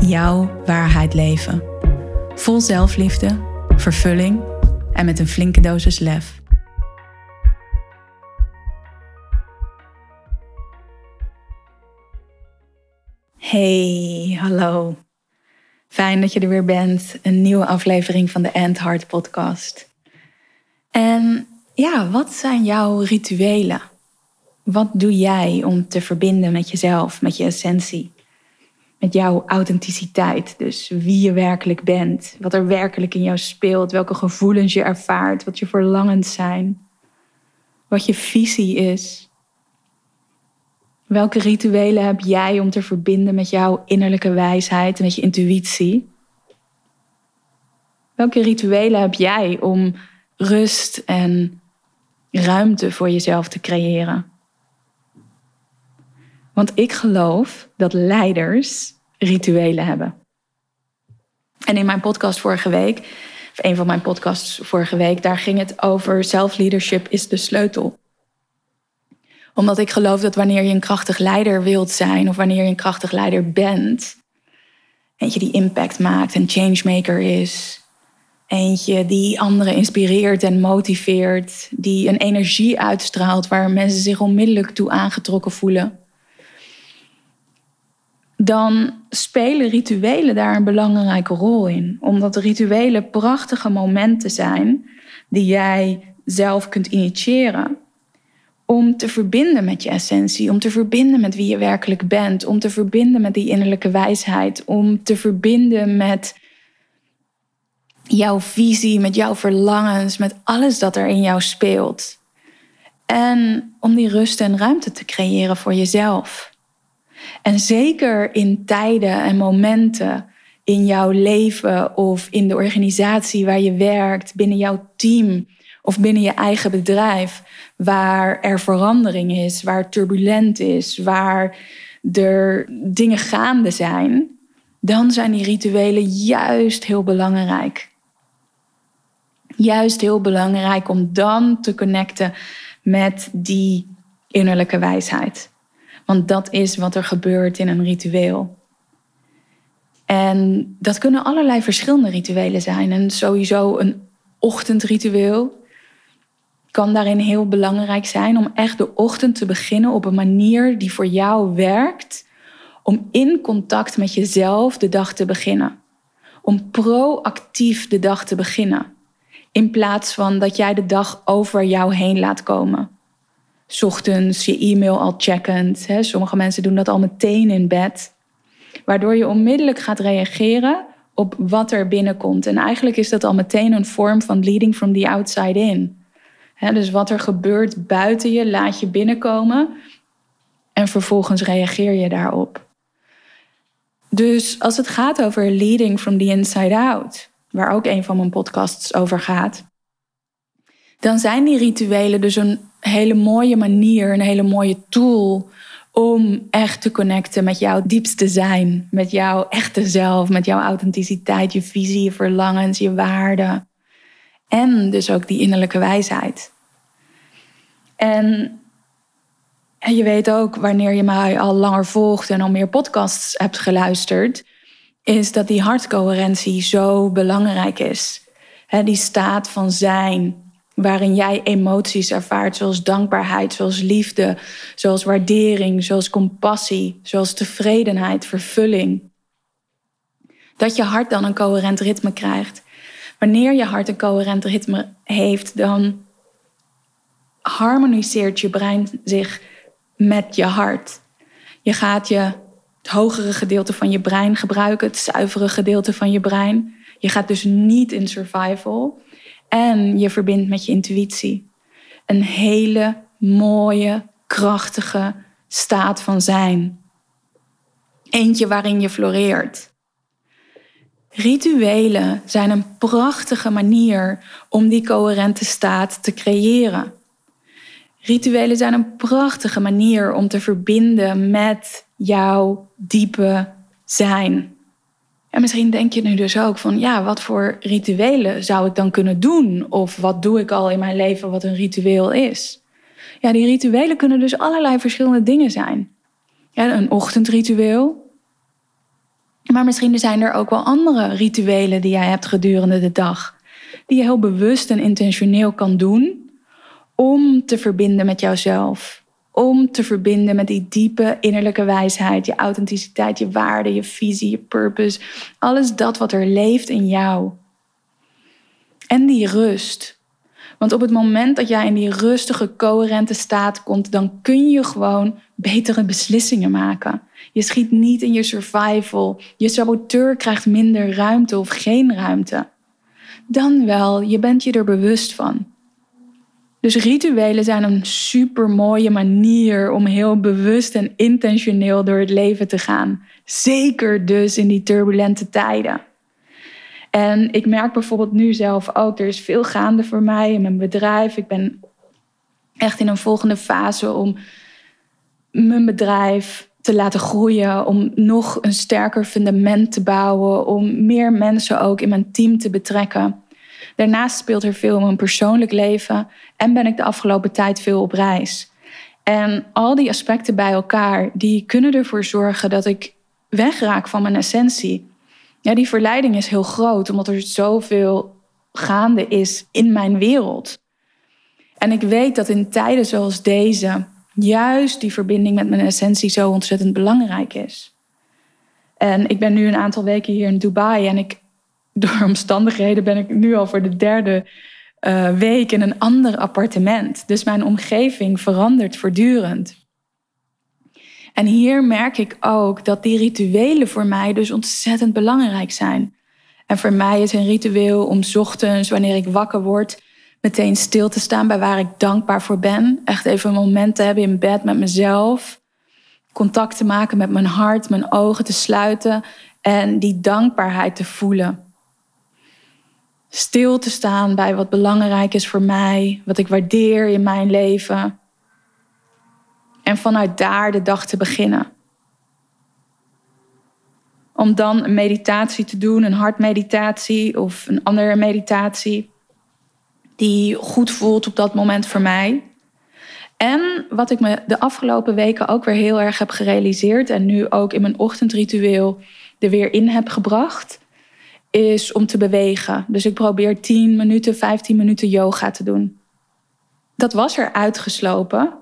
jouw waarheid leven. Vol zelfliefde, vervulling en met een flinke dosis lef. Hey, hallo. Fijn dat je er weer bent. Een nieuwe aflevering van de End Heart podcast. En ja, wat zijn jouw rituelen? Wat doe jij om te verbinden met jezelf, met je essentie? Met jouw authenticiteit. Dus wie je werkelijk bent, wat er werkelijk in jou speelt, welke gevoelens je ervaart, wat je verlangens zijn, wat je visie is. Welke rituelen heb jij om te verbinden met jouw innerlijke wijsheid en met je intuïtie? Welke rituelen heb jij om rust en ruimte voor jezelf te creëren? Want ik geloof dat leiders rituelen hebben. En in mijn podcast vorige week, of een van mijn podcasts vorige week, daar ging het over self-leadership is de sleutel. Omdat ik geloof dat wanneer je een krachtig leider wilt zijn, of wanneer je een krachtig leider bent, eentje die impact maakt en changemaker is, eentje die anderen inspireert en motiveert, die een energie uitstraalt waar mensen zich onmiddellijk toe aangetrokken voelen dan spelen rituelen daar een belangrijke rol in. Omdat rituelen prachtige momenten zijn die jij zelf kunt initiëren. Om te verbinden met je essentie, om te verbinden met wie je werkelijk bent, om te verbinden met die innerlijke wijsheid, om te verbinden met jouw visie, met jouw verlangens, met alles dat er in jou speelt. En om die rust en ruimte te creëren voor jezelf. En zeker in tijden en momenten in jouw leven of in de organisatie waar je werkt, binnen jouw team of binnen je eigen bedrijf, waar er verandering is, waar turbulent is, waar er dingen gaande zijn, dan zijn die rituelen juist heel belangrijk. Juist heel belangrijk om dan te connecten met die innerlijke wijsheid. Want dat is wat er gebeurt in een ritueel. En dat kunnen allerlei verschillende rituelen zijn. En sowieso een ochtendritueel kan daarin heel belangrijk zijn om echt de ochtend te beginnen op een manier die voor jou werkt. Om in contact met jezelf de dag te beginnen. Om proactief de dag te beginnen. In plaats van dat jij de dag over jou heen laat komen ochtends je e-mail al checkend. Hè. Sommige mensen doen dat al meteen in bed. Waardoor je onmiddellijk gaat reageren op wat er binnenkomt. En eigenlijk is dat al meteen een vorm van leading from the outside in. dus wat er gebeurt buiten je, laat je binnenkomen. En vervolgens reageer je daarop. Dus als het gaat over leading from the inside out, waar ook een van mijn podcasts over gaat, dan zijn die rituelen dus een hele mooie manier, een hele mooie tool om echt te connecten met jouw diepste zijn, met jouw echte zelf, met jouw authenticiteit, je visie, je verlangens, je waarden. En dus ook die innerlijke wijsheid. En, en je weet ook, wanneer je mij al langer volgt en al meer podcasts hebt geluisterd, is dat die hartcoherentie zo belangrijk is. die staat van zijn, waarin jij emoties ervaart, zoals dankbaarheid, zoals liefde, zoals waardering, zoals compassie, zoals tevredenheid, vervulling. Dat je hart dan een coherent ritme krijgt. Wanneer je hart een coherent ritme heeft, dan harmoniseert je brein zich met je hart. Je gaat je het hogere gedeelte van je brein gebruiken, het zuivere gedeelte van je brein. Je gaat dus niet in survival. En je verbindt met je intuïtie. Een hele mooie, krachtige staat van zijn. Eentje waarin je floreert. Rituelen zijn een prachtige manier om die coherente staat te creëren. Rituelen zijn een prachtige manier om te verbinden met jouw diepe zijn. En misschien denk je nu dus ook van, ja, wat voor rituelen zou ik dan kunnen doen? Of wat doe ik al in mijn leven wat een ritueel is? Ja, die rituelen kunnen dus allerlei verschillende dingen zijn. Ja, een ochtendritueel. Maar misschien zijn er ook wel andere rituelen die jij hebt gedurende de dag. Die je heel bewust en intentioneel kan doen om te verbinden met jouzelf. Om te verbinden met die diepe innerlijke wijsheid, je authenticiteit, je waarde, je visie, je purpose. Alles dat wat er leeft in jou. En die rust. Want op het moment dat jij in die rustige, coherente staat komt, dan kun je gewoon betere beslissingen maken. Je schiet niet in je survival. Je saboteur krijgt minder ruimte of geen ruimte. Dan wel, je bent je er bewust van. Dus rituelen zijn een super mooie manier om heel bewust en intentioneel door het leven te gaan. Zeker dus in die turbulente tijden. En ik merk bijvoorbeeld nu zelf ook, er is veel gaande voor mij in mijn bedrijf. Ik ben echt in een volgende fase om mijn bedrijf te laten groeien, om nog een sterker fundament te bouwen, om meer mensen ook in mijn team te betrekken. Daarnaast speelt er veel in mijn persoonlijk leven en ben ik de afgelopen tijd veel op reis. En al die aspecten bij elkaar, die kunnen ervoor zorgen dat ik wegraak van mijn essentie. Ja, die verleiding is heel groot, omdat er zoveel gaande is in mijn wereld. En ik weet dat in tijden zoals deze juist die verbinding met mijn essentie zo ontzettend belangrijk is. En ik ben nu een aantal weken hier in Dubai en ik, door omstandigheden ben ik nu al voor de derde uh, week in een ander appartement. Dus mijn omgeving verandert voortdurend. En hier merk ik ook dat die rituelen voor mij dus ontzettend belangrijk zijn. En voor mij is een ritueel om ochtends, wanneer ik wakker word, meteen stil te staan bij waar ik dankbaar voor ben. Echt even een moment te hebben in bed met mezelf. Contact te maken met mijn hart, mijn ogen te sluiten en die dankbaarheid te voelen. Stil te staan bij wat belangrijk is voor mij, wat ik waardeer in mijn leven. En vanuit daar de dag te beginnen. Om dan een meditatie te doen, een hartmeditatie of een andere meditatie die goed voelt op dat moment voor mij. En wat ik me de afgelopen weken ook weer heel erg heb gerealiseerd en nu ook in mijn ochtendritueel er weer in heb gebracht, is om te bewegen. Dus ik probeer 10 minuten, 15 minuten yoga te doen. Dat was er uitgeslopen.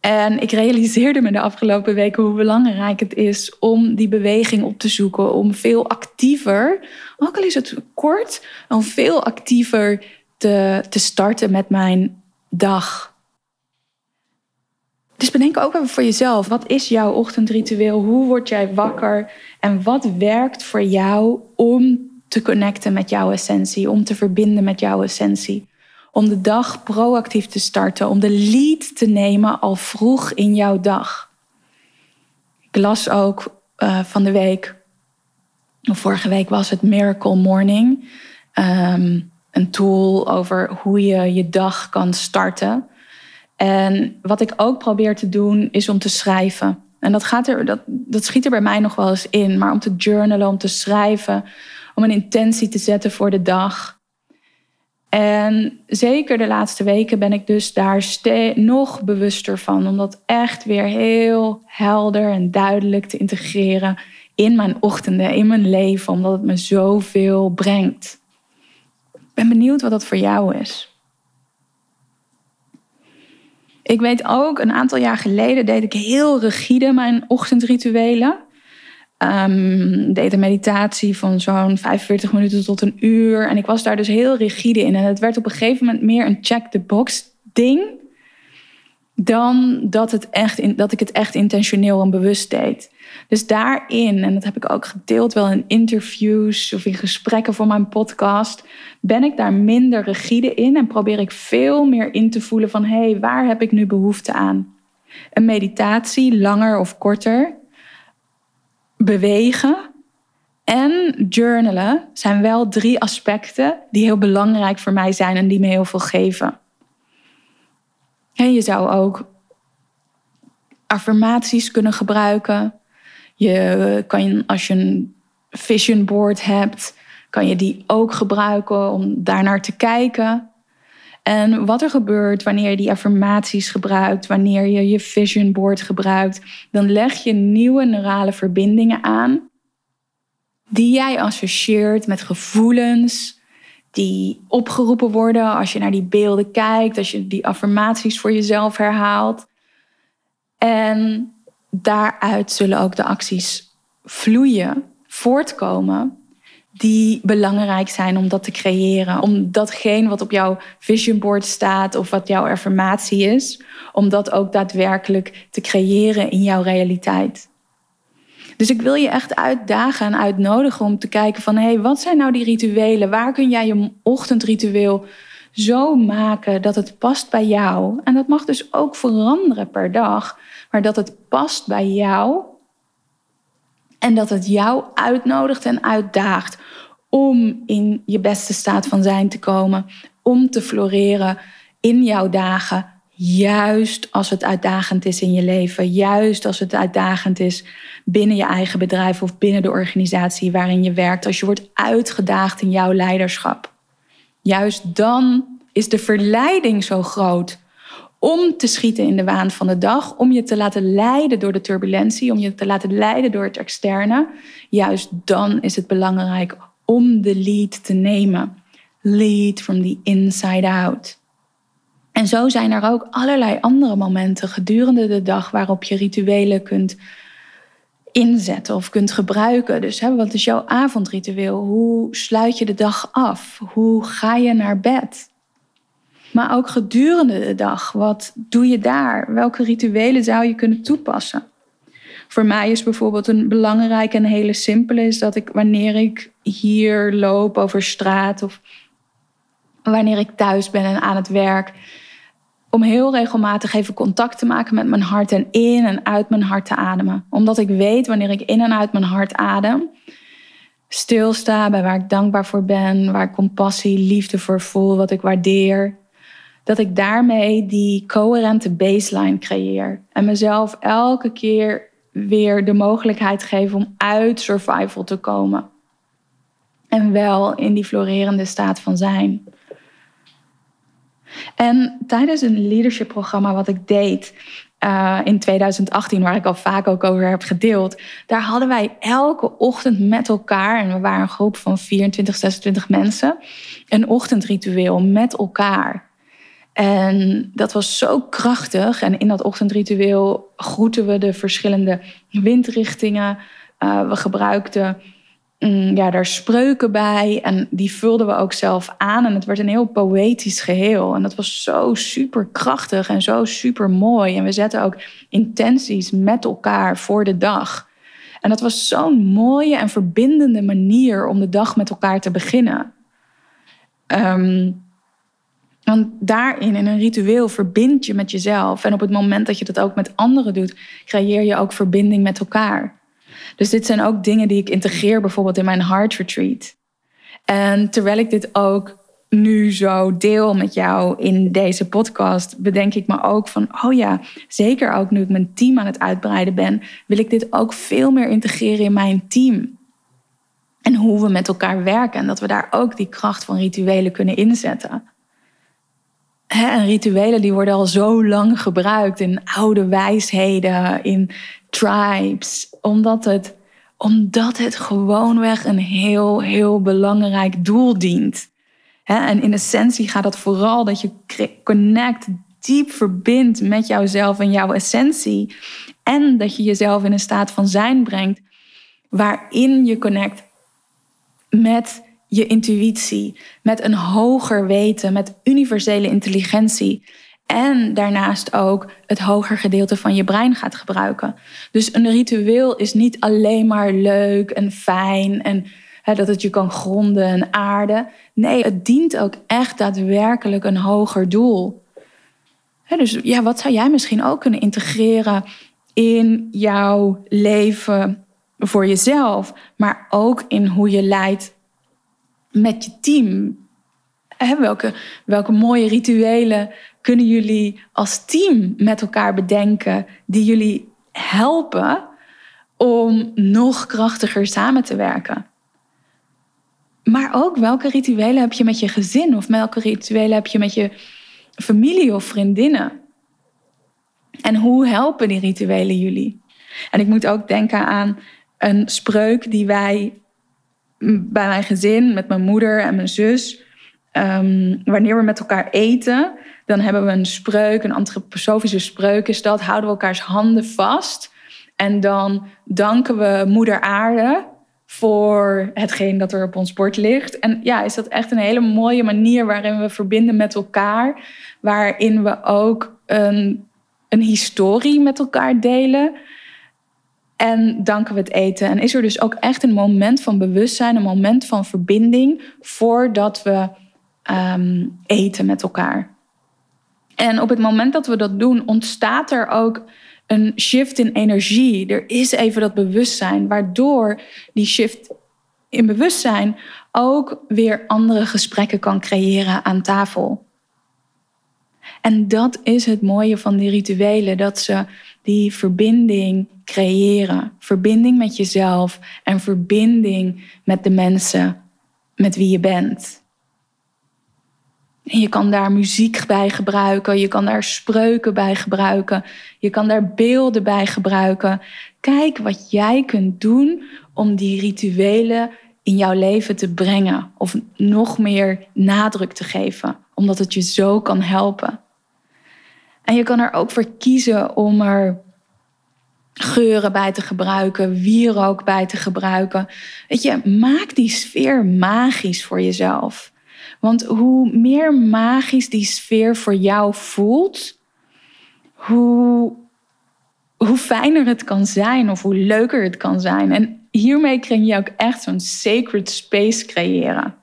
En ik realiseerde me de afgelopen weken hoe belangrijk het is om die beweging op te zoeken. Om veel actiever, ook al is het kort, om veel actiever te, te starten met mijn dag. Dus bedenk ook even voor jezelf, wat is jouw ochtendritueel? Hoe word jij wakker? En wat werkt voor jou om te connecten met jouw essentie, om te verbinden met jouw essentie? Om de dag proactief te starten, om de lead te nemen al vroeg in jouw dag. Ik las ook uh, van de week, vorige week was het Miracle Morning. Um, een tool over hoe je je dag kan starten. En wat ik ook probeer te doen, is om te schrijven. En dat, gaat er, dat, dat schiet er bij mij nog wel eens in. Maar om te journalen, om te schrijven, om een intentie te zetten voor de dag. En zeker de laatste weken ben ik dus daar nog bewuster van. Om dat echt weer heel helder en duidelijk te integreren in mijn ochtenden, in mijn leven. Omdat het me zoveel brengt ben benieuwd wat dat voor jou is. Ik weet ook, een aantal jaar geleden deed ik heel rigide mijn ochtendrituelen. Um, deed een meditatie van zo'n 45 minuten tot een uur. En ik was daar dus heel rigide in. En het werd op een gegeven moment meer een check-the-box ding. Dan dat, het echt dat ik het echt intentioneel en bewust deed. Dus daarin, en dat heb ik ook gedeeld wel in interviews of in gesprekken voor mijn podcast, ben ik daar minder rigide in en probeer ik veel meer in te voelen van hé, hey, waar heb ik nu behoefte aan? Een meditatie, langer of korter, bewegen en journalen zijn wel drie aspecten die heel belangrijk voor mij zijn en die me heel veel geven. En je zou ook affirmaties kunnen gebruiken. Je kan, als je een vision board hebt, kan je die ook gebruiken om daarnaar te kijken. En wat er gebeurt wanneer je die affirmaties gebruikt, wanneer je je vision board gebruikt, dan leg je nieuwe neurale verbindingen aan die jij associeert met gevoelens die opgeroepen worden als je naar die beelden kijkt, als je die affirmaties voor jezelf herhaalt. En daaruit zullen ook de acties vloeien, voortkomen, die belangrijk zijn om dat te creëren. Om datgene wat op jouw vision board staat of wat jouw affirmatie is, om dat ook daadwerkelijk te creëren in jouw realiteit. Dus ik wil je echt uitdagen en uitnodigen om te kijken van hé, hey, wat zijn nou die rituelen? Waar kun jij je ochtendritueel zo maken dat het past bij jou? En dat mag dus ook veranderen per dag, maar dat het past bij jou en dat het jou uitnodigt en uitdaagt om in je beste staat van zijn te komen, om te floreren in jouw dagen, juist als het uitdagend is in je leven, juist als het uitdagend is binnen je eigen bedrijf of binnen de organisatie waarin je werkt, als je wordt uitgedaagd in jouw leiderschap. Juist dan is de verleiding zo groot om te schieten in de waan van de dag, om je te laten leiden door de turbulentie, om je te laten leiden door het externe. Juist dan is het belangrijk om de lead te nemen. Lead from the inside out. En zo zijn er ook allerlei andere momenten gedurende de dag waarop je rituelen kunt inzetten of kunt gebruiken. Dus hè, wat is jouw avondritueel? Hoe sluit je de dag af? Hoe ga je naar bed? Maar ook gedurende de dag, wat doe je daar? Welke rituelen zou je kunnen toepassen? Voor mij is bijvoorbeeld een belangrijke en hele simpele is dat ik wanneer ik hier loop over straat of wanneer ik thuis ben en aan het werk, om heel regelmatig even contact te maken met mijn hart en in en uit mijn hart te ademen. Omdat ik weet wanneer ik in en uit mijn hart adem, stilsta bij waar ik dankbaar voor ben, waar ik compassie, liefde voor voel, wat ik waardeer, dat ik daarmee die coherente baseline creëer en mezelf elke keer weer de mogelijkheid geef om uit survival te komen. En wel in die florerende staat van zijn. En tijdens een leadership programma wat ik deed uh, in 2018, waar ik al vaak ook over heb gedeeld, daar hadden wij elke ochtend met elkaar, en we waren een groep van 24, 26 mensen, een ochtendritueel met elkaar. En dat was zo krachtig. En in dat ochtendritueel groeten we de verschillende windrichtingen. Uh, we gebruikten Mm, ja, daar spreuken bij. En die vulden we ook zelf aan. En het werd een heel poëtisch geheel. En dat was zo super krachtig en zo super mooi. En we zetten ook intenties met elkaar voor de dag. En dat was zo'n mooie en verbindende manier om de dag met elkaar te beginnen. Um, want daarin, in een ritueel, verbind je met jezelf. En op het moment dat je dat ook met anderen doet, creëer je ook verbinding met elkaar. Dus dit zijn ook dingen die ik integreer bijvoorbeeld in mijn heart retreat. En terwijl ik dit ook nu zo deel met jou in deze podcast, bedenk ik me ook van, oh ja, zeker ook nu ik mijn team aan het uitbreiden ben, wil ik dit ook veel meer integreren in mijn team. En hoe we met elkaar werken en dat we daar ook die kracht van rituelen kunnen inzetten. En rituelen die worden al zo lang gebruikt in oude wijsheden, in tribes, omdat het, omdat het gewoonweg een heel, heel belangrijk doel dient. En in essentie gaat het vooral dat je connect, diep verbindt met jouzelf en jouw essentie. En dat je jezelf in een staat van zijn brengt waarin je connect met je intuïtie, met een hoger weten, met universele intelligentie. En daarnaast ook het hoger gedeelte van je brein gaat gebruiken. Dus een ritueel is niet alleen maar leuk en fijn en dat het je kan gronden en aarden. Nee, het dient ook echt daadwerkelijk een hoger doel. Dus ja, wat zou jij misschien ook kunnen integreren in jouw leven voor jezelf, maar ook in hoe je leidt met je team. welke, welke mooie rituelen kunnen jullie als team met elkaar bedenken die jullie helpen om nog krachtiger samen te werken? Maar ook welke rituelen heb je met je gezin of welke rituelen heb je met je familie of vriendinnen? En hoe helpen die rituelen jullie? En ik moet ook denken aan een spreuk die wij bij mijn gezin, met mijn moeder en mijn zus, um, wanneer we met elkaar eten, dan hebben we een spreuk, een antroposofische spreuk is dat, houden we elkaars handen vast. En dan danken we Moeder Aarde voor hetgeen dat er op ons bord ligt. En ja, is dat echt een hele mooie manier waarin we verbinden met elkaar. Waarin we ook een, een historie met elkaar delen. En danken we het eten. En is er dus ook echt een moment van bewustzijn, een moment van verbinding voordat we ehm, eten met elkaar. En op het moment dat we dat doen, ontstaat er ook een shift in energie. Er is even dat bewustzijn, waardoor die shift in bewustzijn ook weer andere gesprekken kan creëren aan tafel. En dat is het mooie van die rituelen, dat ze die verbinding creëren. Verbinding met jezelf en verbinding met de mensen met wie je bent. En je kan daar muziek bij gebruiken, je kan daar spreuken bij gebruiken, je kan daar beelden bij gebruiken. Kijk wat jij kunt doen om die rituelen in jouw leven te brengen of nog meer nadruk te geven, omdat het je zo kan helpen. En je kan er ook voor kiezen om er geuren bij te gebruiken, wierook bij te gebruiken. Weet je, maak die sfeer magisch voor jezelf. Want hoe meer magisch die sfeer voor jou voelt, hoe, hoe fijner het kan zijn of hoe leuker het kan zijn. En hiermee kun je ook echt zo'n sacred space creëren.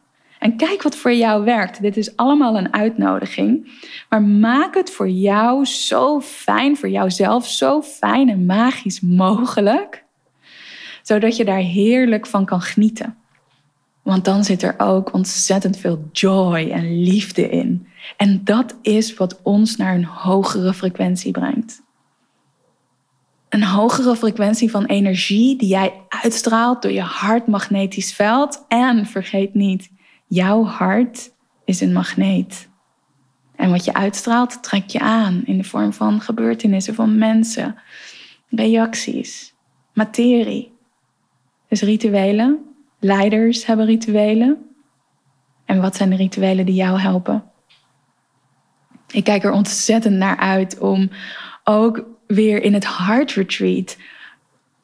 En kijk wat voor jou werkt. Dit is allemaal een uitnodiging. Maar maak het voor jou zo fijn, voor jouzelf zo fijn en magisch mogelijk. Zodat je daar heerlijk van kan genieten. Want dan zit er ook ontzettend veel joy en liefde in. En dat is wat ons naar een hogere frequentie brengt. Een hogere frequentie van energie die jij uitstraalt door je hartmagnetisch veld. En vergeet niet, jouw hart is een magneet. En wat je uitstraalt, trek je aan in de vorm van gebeurtenissen, van mensen, reacties, materie. Dus rituelen Leiders hebben rituelen. En wat zijn de rituelen die jou helpen? Ik kijk er ontzettend naar uit om ook weer in het Heart Retreat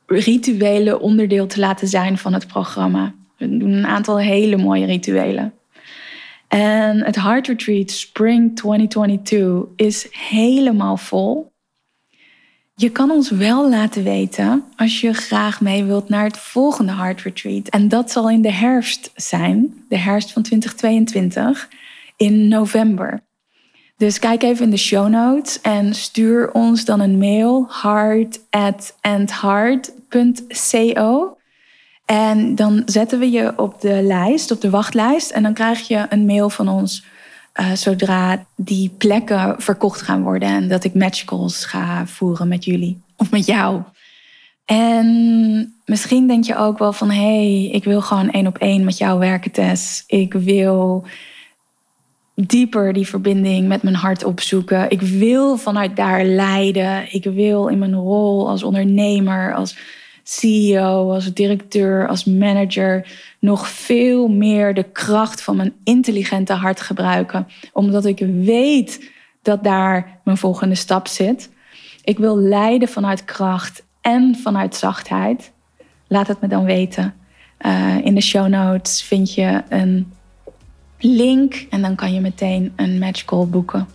rituelen onderdeel te laten zijn van het programma. We doen een aantal hele mooie rituelen. En het Heart Retreat Spring 2022 is helemaal vol. Je kan ons wel laten weten als je graag mee wilt naar het volgende Heart Retreat. En dat zal in de herfst zijn, de herfst van 2022, in november. Dus kijk even in de show notes en stuur ons dan een mail heart@andheart.co. En dan zetten we je op de lijst, op de wachtlijst. En dan krijg je een mail van ons uh, zodra die plekken verkocht gaan worden en dat ik matchcalls ga voeren met jullie of met jou. En misschien denk je ook wel van hé, hey, ik wil gewoon één op één met jou werken, Tess. Ik wil dieper die verbinding met mijn hart opzoeken. Ik wil vanuit daar leiden. Ik wil in mijn rol als ondernemer, als CEO, als directeur, als manager nog veel meer de kracht van mijn intelligente hart gebruiken. Omdat ik weet dat daar mijn volgende stap zit. Ik wil leiden vanuit kracht en vanuit zachtheid. Laat het me dan weten. Uh, in de show notes vind je een link en dan kan je meteen een match call boeken.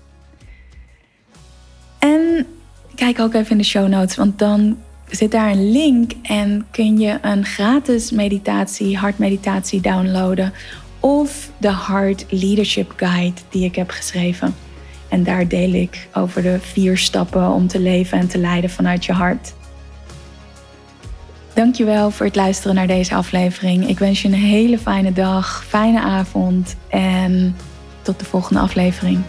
En kijk ook even in de show notes, want dan zit daar een link en kun je een gratis meditatie, hartmeditatie downloaden. Of de Heart Leadership Guide die ik heb geschreven. En daar deel ik over de vier stappen om te leven en te leiden vanuit je hart. Dankjewel voor het luisteren naar deze aflevering. Ik wens je een hele fijne dag, fijne avond en tot de volgende aflevering.